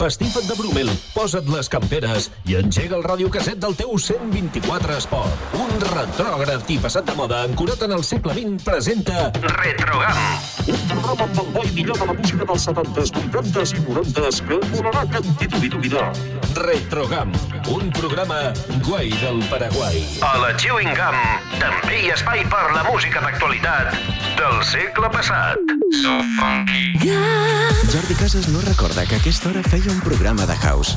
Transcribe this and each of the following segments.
empastifa't de Brumel, posa't les camperes i engega el radiocasset del teu 124 Esport. Un retrògraf i passat de moda ancorat en el segle XX presenta Retrogam. Un programa amb el bo i millor de la música dels 70s, 80s i 90s que volarà que en titubidubitar. Retrogam, un programa guai del Paraguai. A la Chewing Gum també hi ha espai per la música d'actualitat del segle passat. So funky. Jordi Casas no recorda que a aquesta hora feia un programa de house.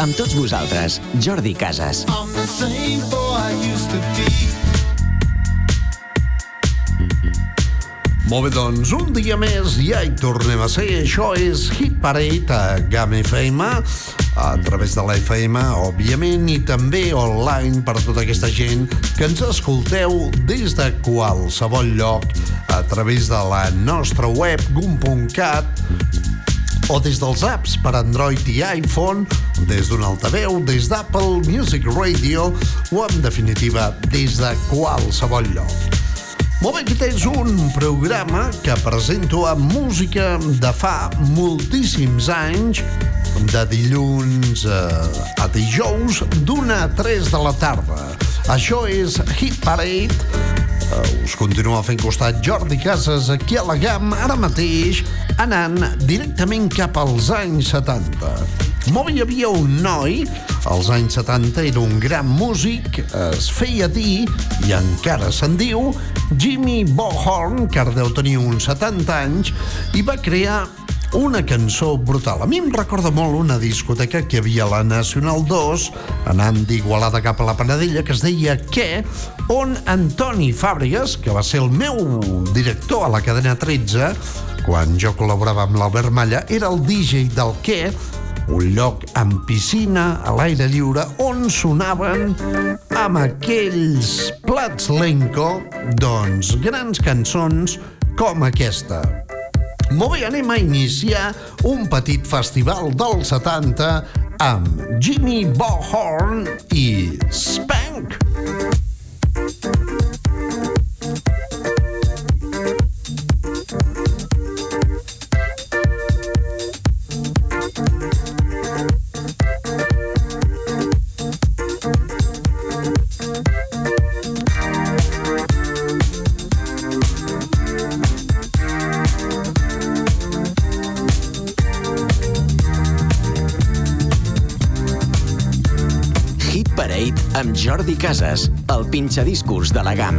Amb tots vosaltres, Jordi Casas. Molt bé, doncs, un dia més ja hi tornem a ser. Això és Hit Parade a GAM FM, a través de la FM, òbviament, i també online per tota aquesta gent que ens escolteu des de qualsevol lloc a través de la nostra web gum.cat o des dels apps per Android i iPhone, des d'un altaveu, des d'Apple Music Radio o, en definitiva, des de qualsevol lloc. Molt bé, aquest és un programa que presento amb música de fa moltíssims anys, de dilluns eh, a dijous, d'una a 3 de la tarda. Això és Hit Parade, us continua fent costat Jordi Casas aquí a la GAM, ara mateix anant directament cap als anys 70. Molt hi havia un noi, als anys 70 era un gran músic, es feia dir, i encara se'n diu, Jimmy Bohorn, que ara deu tenir uns 70 anys, i va crear una cançó brutal. A mi em recorda molt una discoteca que havia a la Nacional 2, anant d'Igualada cap a la Panadella, que es deia Què, on Antoni Fàbregas, que va ser el meu director a la cadena 13, quan jo col·laborava amb l'Albert Malla, era el DJ del Què, un lloc amb piscina a l'aire lliure on sonaven amb aquells plats lenco, doncs grans cançons com aquesta. Bé, anem a iniciar un petit festival dels 70 amb Jimmy Bohorn i Spank. Jordi Casas, el pinxadiscos de la GAM.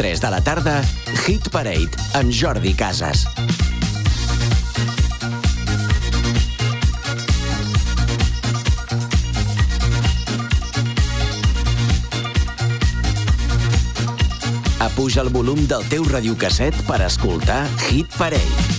3 de la tarda, Hit Parade, amb Jordi Casas. Apuja el volum del teu radiocasset per escoltar Hit Parade.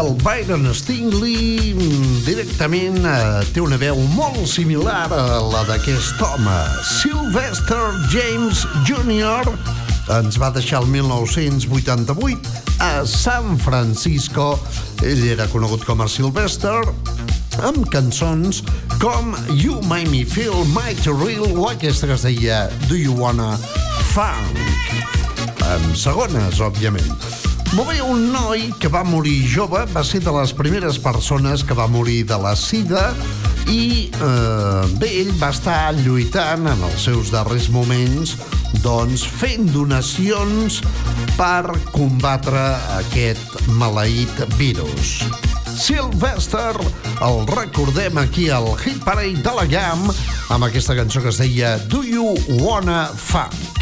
El Byron Stingley directament eh, té una veu molt similar a la d'aquest home. Sylvester James Jr. ens va deixar el 1988 a San Francisco. Ell era conegut com a Sylvester amb cançons com You Make Me Feel Mighty Real o aquesta que es deia Do You Wanna Funk amb segones, òbviament. Molt bé, un noi que va morir jove va ser de les primeres persones que va morir de la sida i eh, bé, ell va estar lluitant en els seus darrers moments doncs fent donacions per combatre aquest maleït virus. Sylvester, el recordem aquí al Hit Parade de la GAM amb aquesta cançó que es deia Do You Wanna Funk?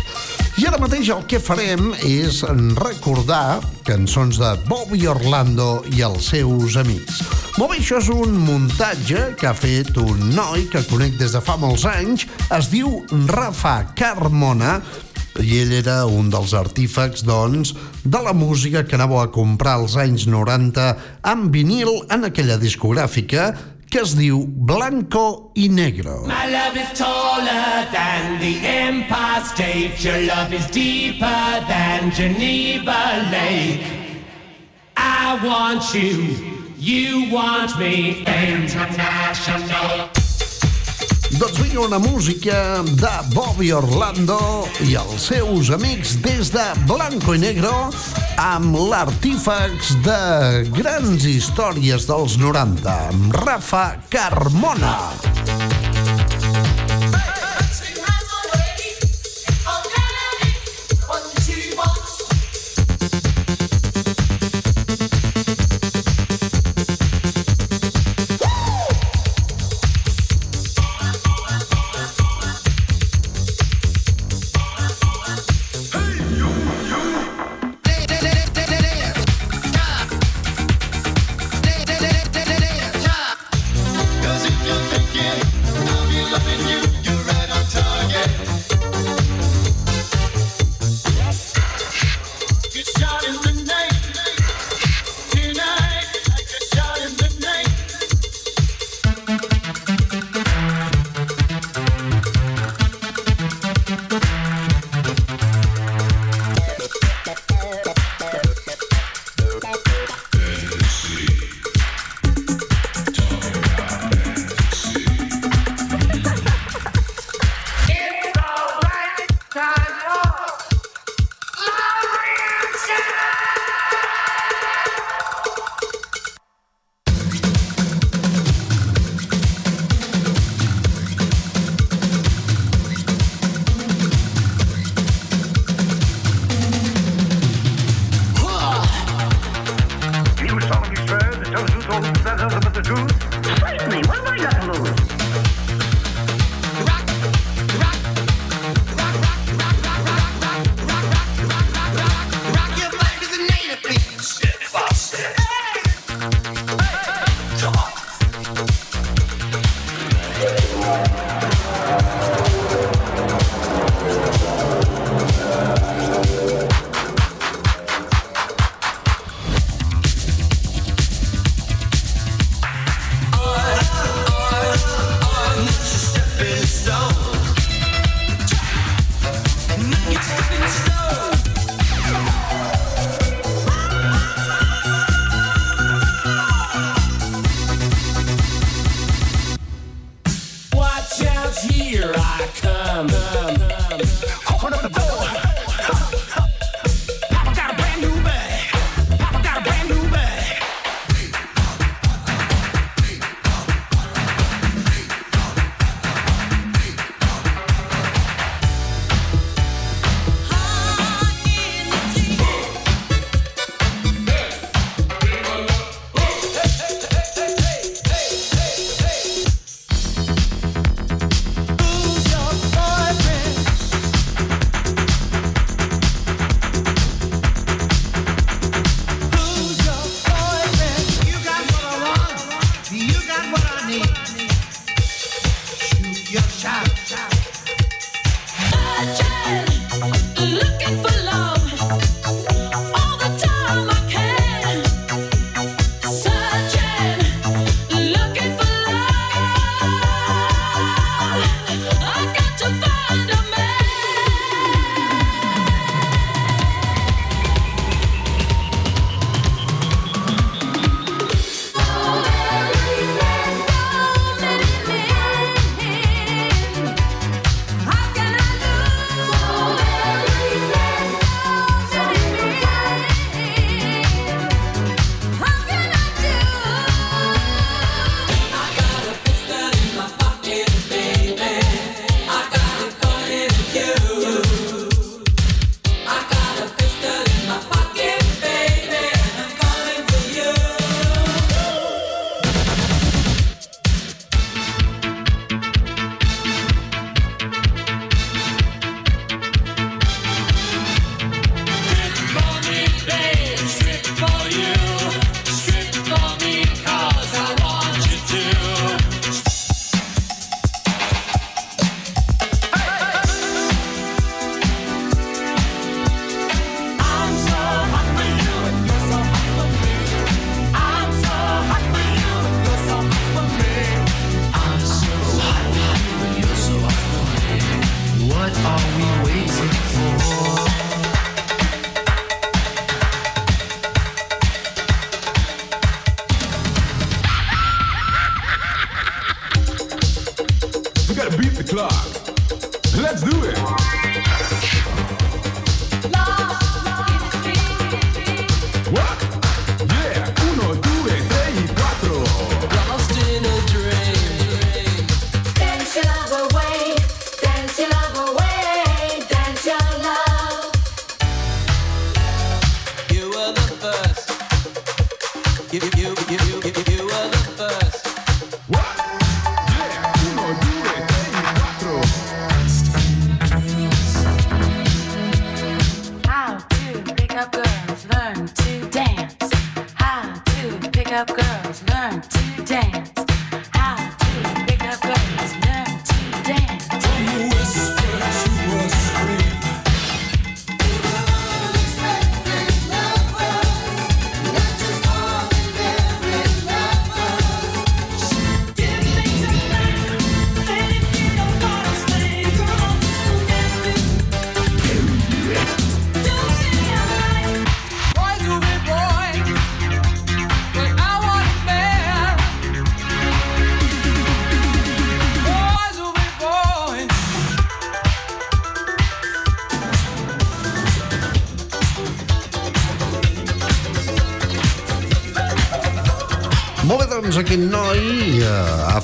I ara mateix el que farem és recordar cançons de Bobby Orlando i els seus amics. Bé, això és un muntatge que ha fet un noi que conec des de fa molts anys, es diu Rafa Carmona, i ell era un dels artífecs, doncs, de la música que anàveu a comprar als anys 90 amb vinil en aquella discogràfica que es diu Blanco i Negro. My love is taller than the Empire State. Your love is deeper than Geneva Lake. I want you, you want me. International. Doncs vinga, una música de Bobby Orlando i els seus amics des de Blanco i Negro amb l'artífex de grans històries dels 90, amb Rafa Carmona. Cause if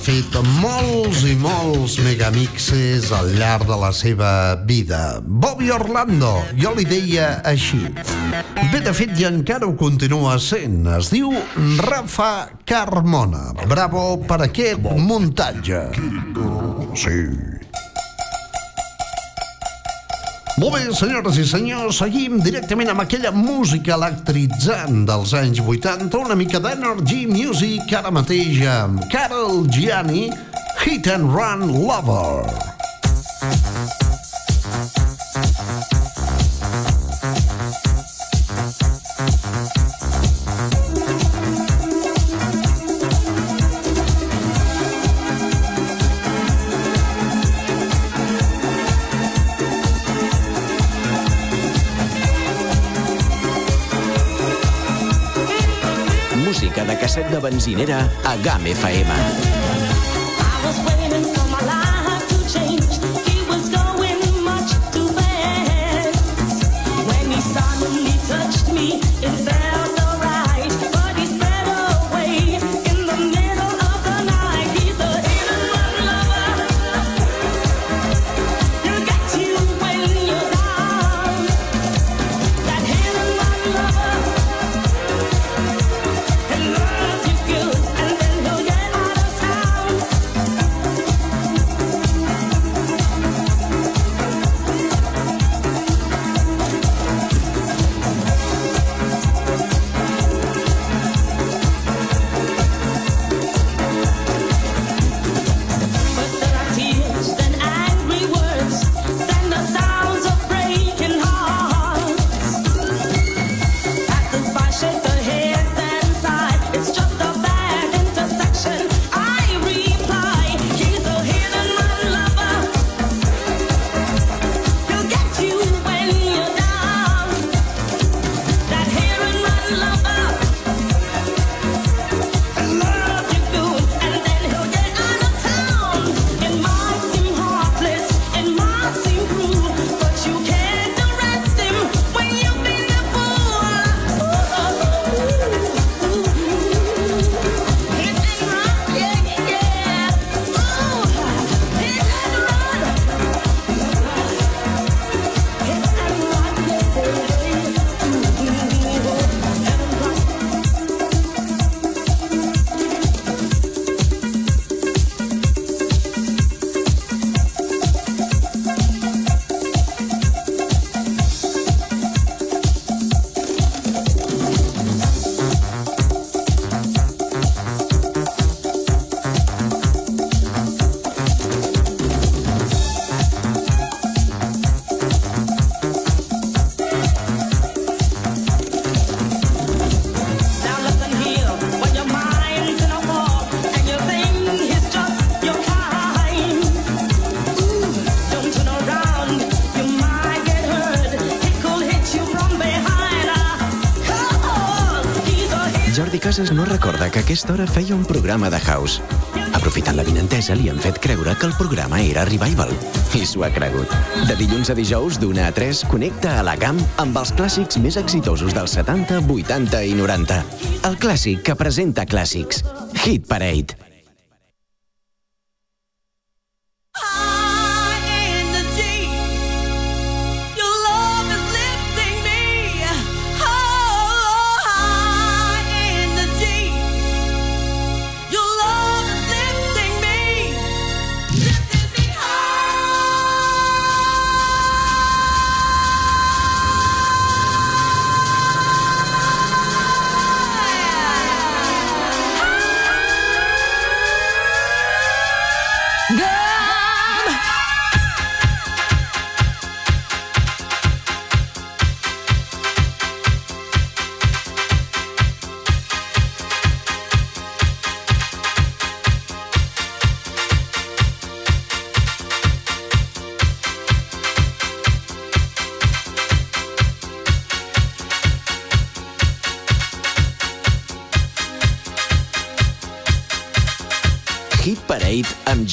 fet molts i molts megamixes al llarg de la seva vida. Bobby Orlando, jo li deia així. Bé, de fet, ja encara ho continua sent. Es diu Rafa Carmona. Bravo per aquest muntatge. Sí. Molt bé, senyores i senyors, seguim directament amb aquella música electritzant dels anys 80, una mica d'Energy Music ara mateix amb Carol Gianni, Hit and Run Lover. Música de casset de benzinera a GAM FM. Casas no recorda que a aquesta hora feia un programa de House. Aprofitant la vinentesa, li han fet creure que el programa era Revival. I s'ho ha cregut. De dilluns a dijous, d'una a 3, connecta a la GAM amb els clàssics més exitosos dels 70, 80 i 90. El clàssic que presenta clàssics. Hit Parade.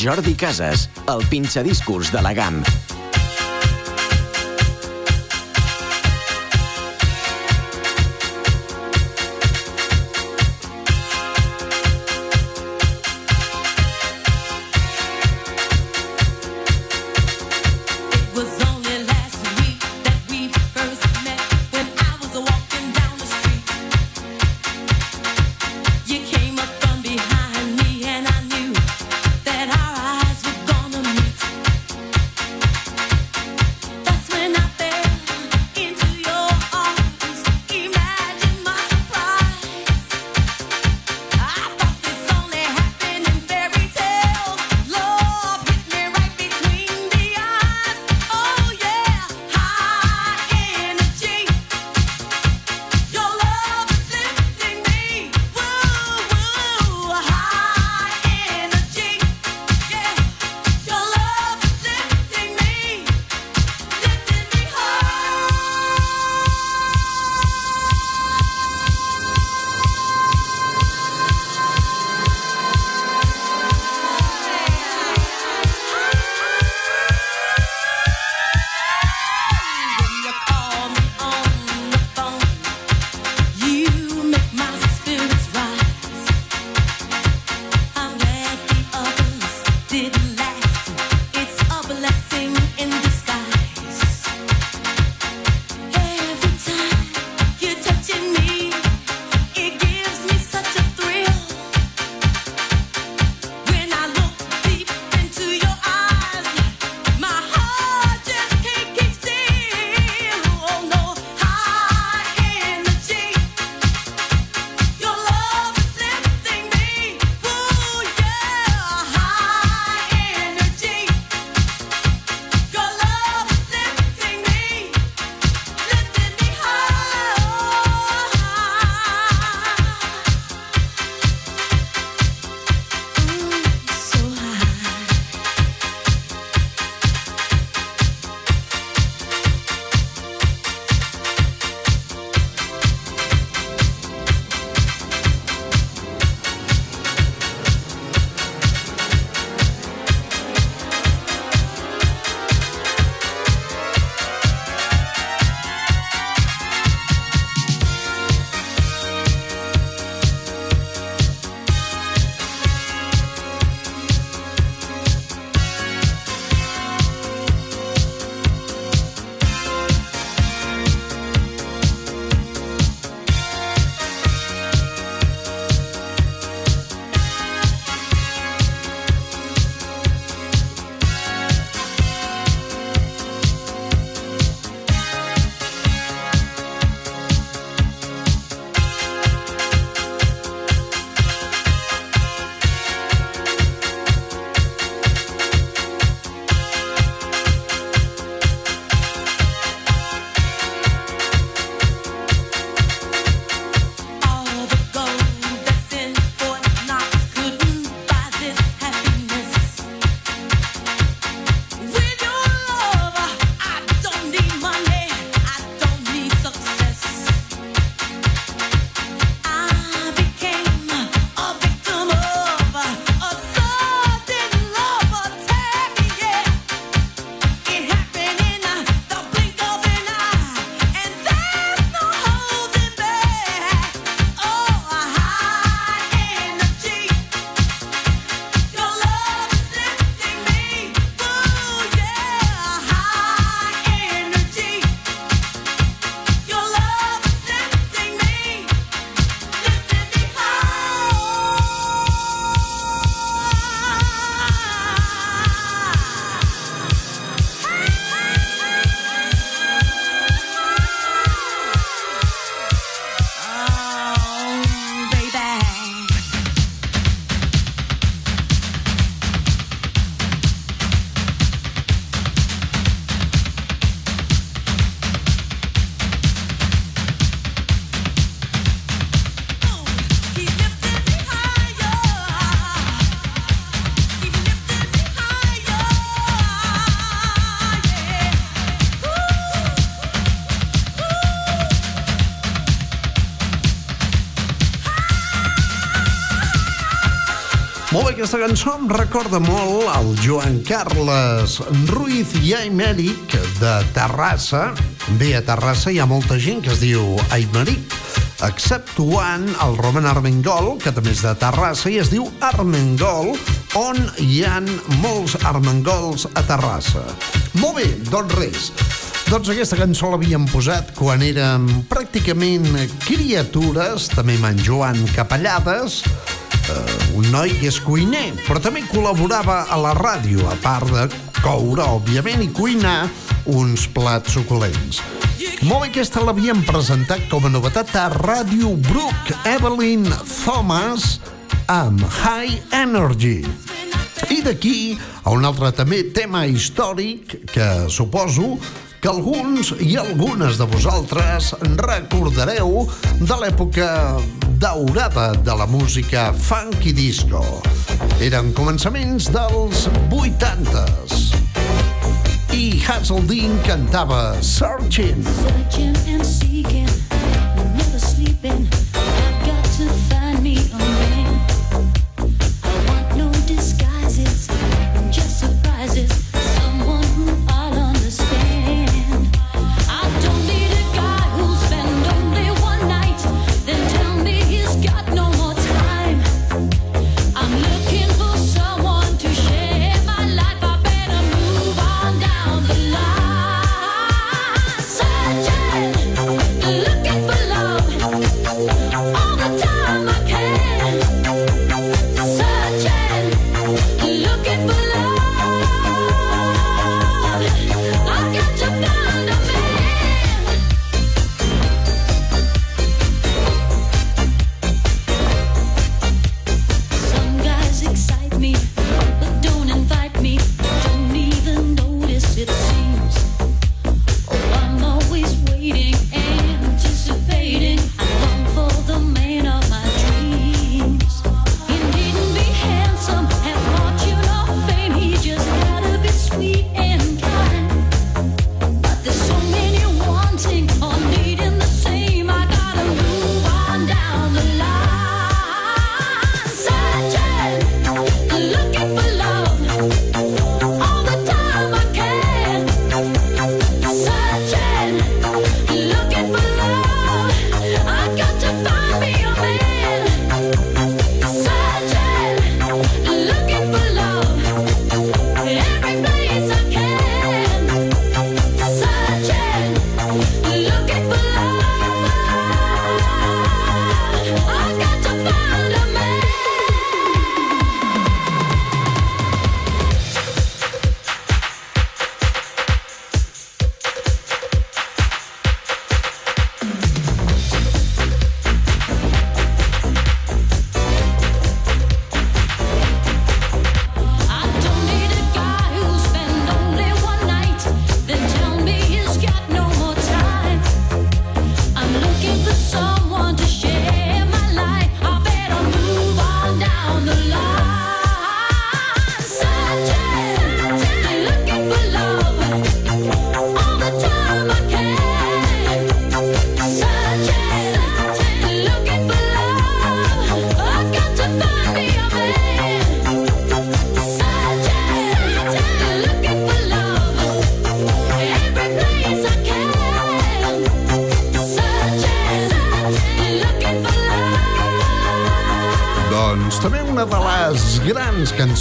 Jordi Casas, el pinxadiscos de la GAM. Aquesta cançó em recorda molt el Joan Carles Ruiz i Aymeric de Terrassa. Bé, a Terrassa hi ha molta gent que es diu Aymeric, exceptuant el Roman Armengol, que també és de Terrassa i es diu Armengol, on hi han molts armengols a Terrassa. Molt bé, doncs res. Doncs aquesta cançó l'havíem posat quan érem pràcticament criatures, també amb en Joan Capellades, un noi que és cuiner, però també col·laborava a la ràdio, a part de coure, òbviament, i cuinar uns plats suculents. Molt aquesta l'havíem presentat com a novetat a Ràdio Brook, Evelyn Thomas, amb High Energy. I d'aquí a un altre també tema històric que suposo que alguns i algunes de vosaltres recordareu de l'època daurada de la música funky disco. Eren començaments dels 80s. I Hazeldean cantava Searching. Searching and seeking,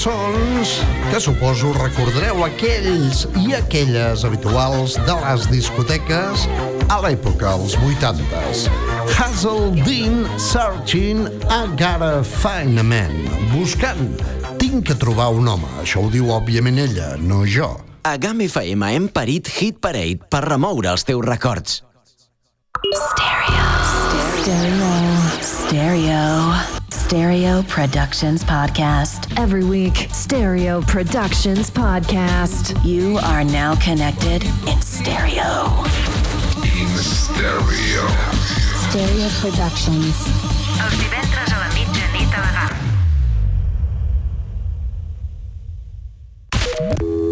cançons que suposo recordareu aquells i aquelles habituals de les discoteques a l'època, als 80s. Hazeldean Searching I Gotta Find a Man. Buscant, tinc que trobar un home. Això ho diu, òbviament, ella, no jo. A GAM FM hem parit Hit Parade per remoure els teus records. Stereo. Stereo. Stereo Productions Podcast. Every week, Stereo Productions Podcast. You are now connected in stereo. In stereo. Stereo Productions. Els divendres a la mitjanit a la GAM.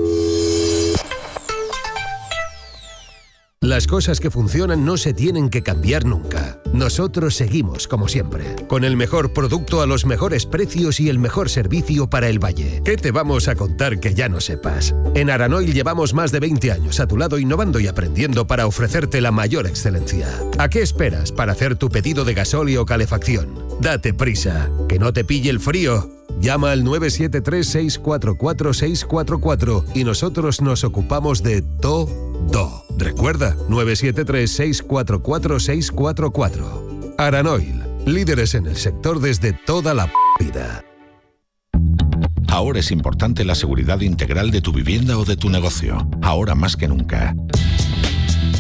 Las cosas que funcionan no se tienen que cambiar nunca. Nosotros seguimos como siempre, con el mejor producto a los mejores precios y el mejor servicio para el valle. ¿Qué te vamos a contar que ya no sepas? En Aranoil llevamos más de 20 años a tu lado innovando y aprendiendo para ofrecerte la mayor excelencia. ¿A qué esperas para hacer tu pedido de gasóleo o calefacción? Date prisa, que no te pille el frío. Llama al 973-644-644 y nosotros nos ocupamos de todo. Recuerda, 973-644-644. Aranoil, líderes en el sector desde toda la vida. Ahora es importante la seguridad integral de tu vivienda o de tu negocio. Ahora más que nunca.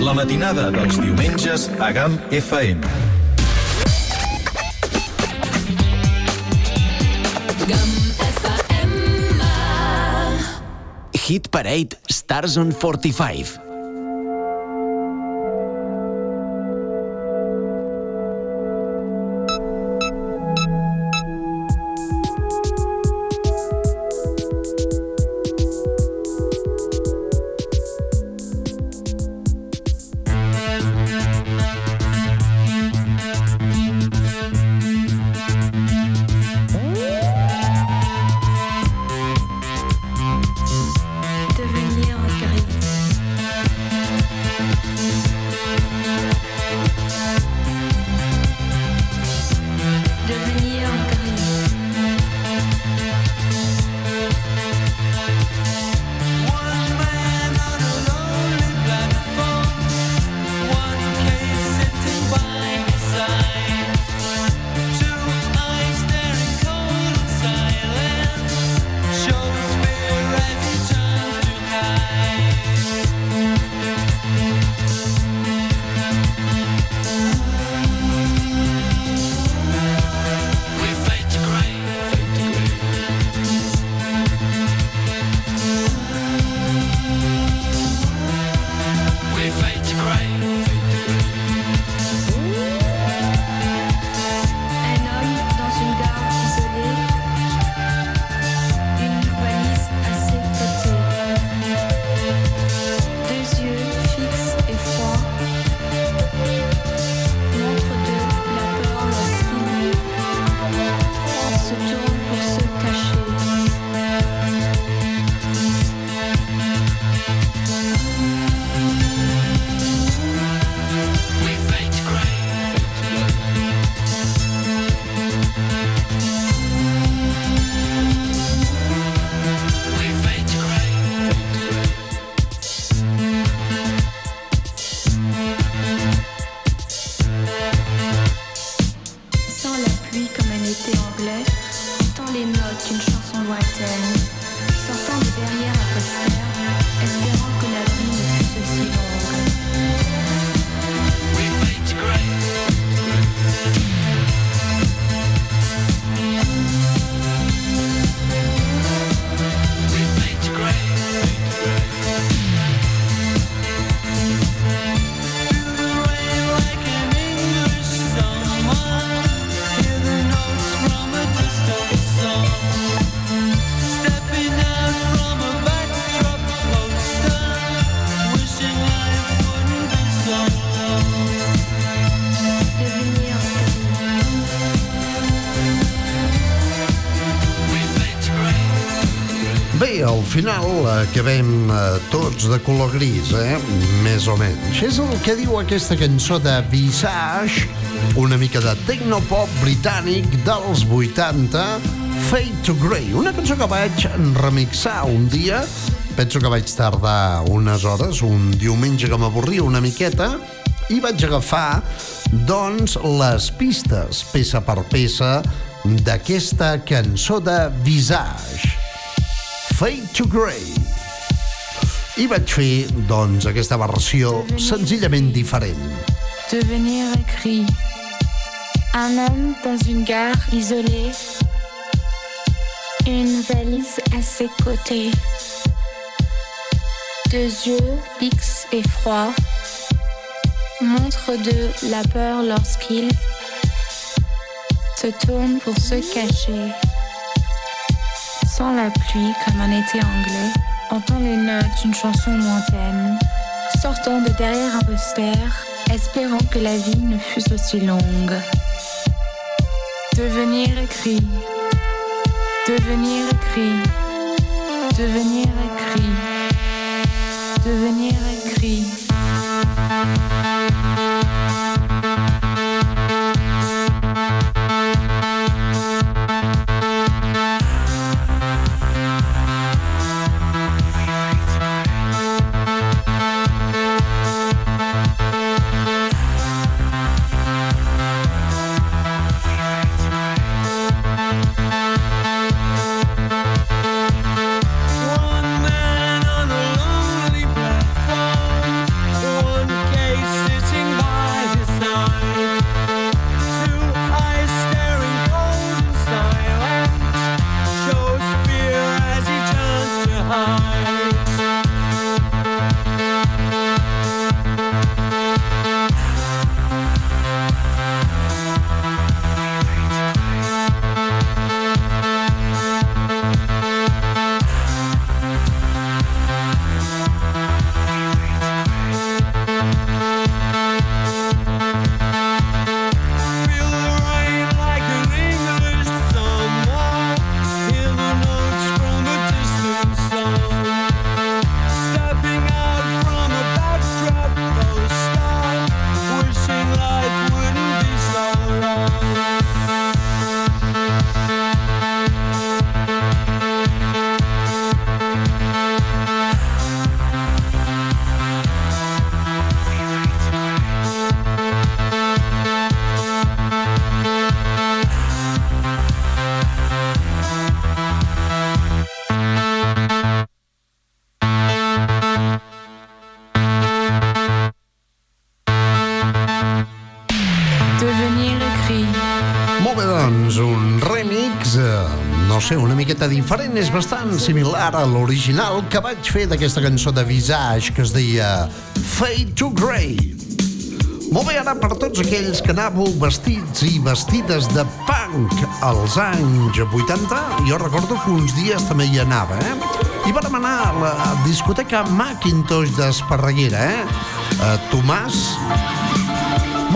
La matinada dels diumenges a GAM FM. Hit Parade Stars on 45. Final acabem eh, tots de color gris, eh? Més o menys. És el que diu aquesta cançó de Visage, una mica de tecnopop britànic dels 80, Fade to Grey, una cançó que vaig remixar un dia, penso que vaig tardar unes hores, un diumenge que m'avorria una miqueta, i vaig agafar, doncs, les pistes, peça per peça, d'aquesta cançó de Visage. Fade to Grey. I vaig fer, doncs, aquesta versió senzillament diferent. Devenir écrit. Un homme dans une gare isolée. Une valise à ses côtés. Deux yeux fixes et froids. Montre de la peur lorsqu'il se tourne pour se cacher. La pluie comme un été anglais, entend les notes d'une chanson lointaine, sortant de derrière un poster, espérant que la vie ne fût aussi longue. Devenir écrit, devenir écrit, devenir écrit, devenir écrit. Diferent, és bastant similar a l'original que vaig fer d'aquesta cançó de Visage que es deia Fade to Grey. Molt bé, ara per tots aquells que anàveu vestits i vestides de punk als anys 80, jo recordo que uns dies també hi anava, eh? I vam anar a la discoteca Macintosh d'Esparreguera, eh? eh Tomàs,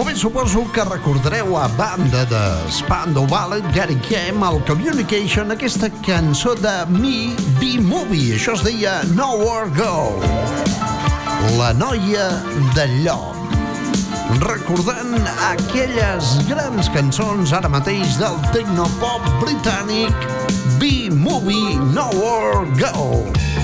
bé, suposo que recordareu a banda de Spandau Ballet, Gary Kem, el Communication, aquesta cançó de Me B-Movie. Això es deia Nowhere Go. La noia del lloc. Recordant aquelles grans cançons ara mateix del tecnopop britànic B-Movie Nowhere Go.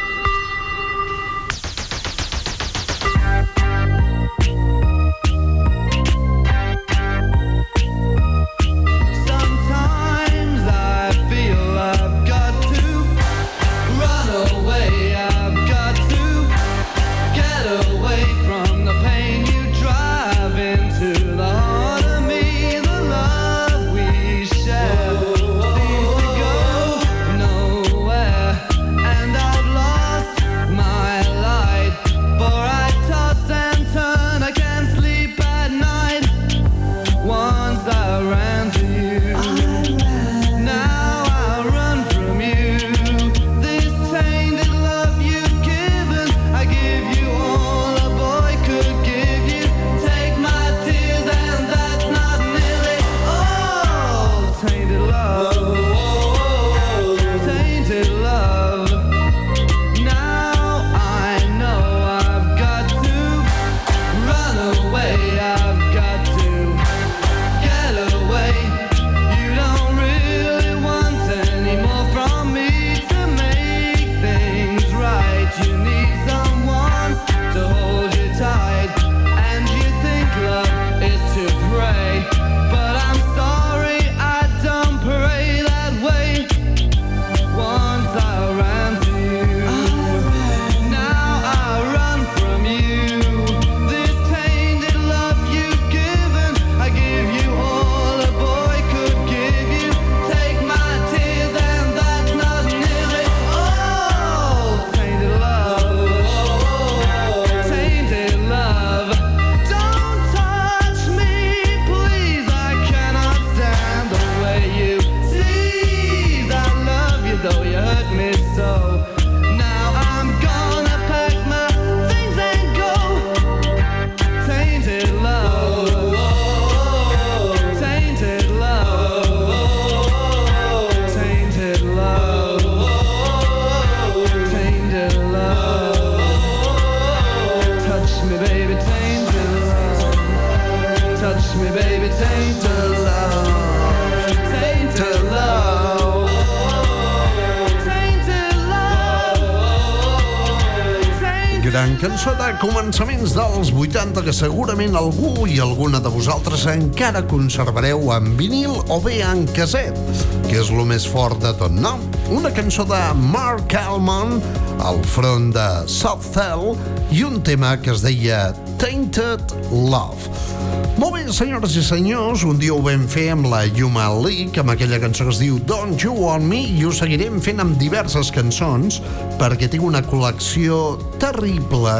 Cançó de començaments dels 80 que segurament algú i alguna de vosaltres encara conservareu en vinil o bé en caset, que és lo més fort de tot, no? Una cançó de Mark Almond al front de South Cell i un tema que es deia Tainted Love. Molt bé, senyores i senyors, un dia ho vam fer amb la Yuma League, amb aquella cançó que es diu Don't You Want Me, i ho seguirem fent amb diverses cançons, perquè tinc una col·lecció terrible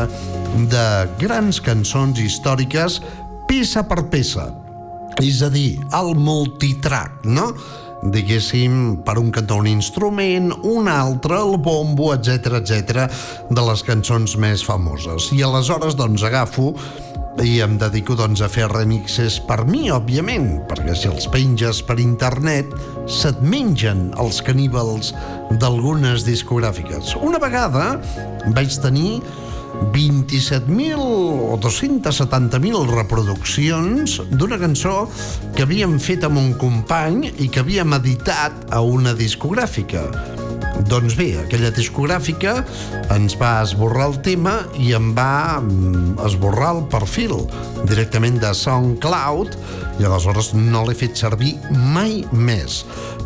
de grans cançons històriques, peça per peça. És a dir, el multitrack, no? diguéssim, per un cantó un instrument, un altre, el bombo, etc etc de les cançons més famoses. I aleshores, doncs, agafo i em dedico doncs, a fer remixes per mi, òbviament, perquè si els penges per internet se't mengen els caníbals d'algunes discogràfiques. Una vegada vaig tenir 27.000 o 270.000 reproduccions d'una cançó que havíem fet amb un company i que havíem editat a una discogràfica. Doncs bé, aquella discogràfica ens va esborrar el tema i em va mm, esborrar el perfil directament de SoundCloud i aleshores no l'he fet servir mai més.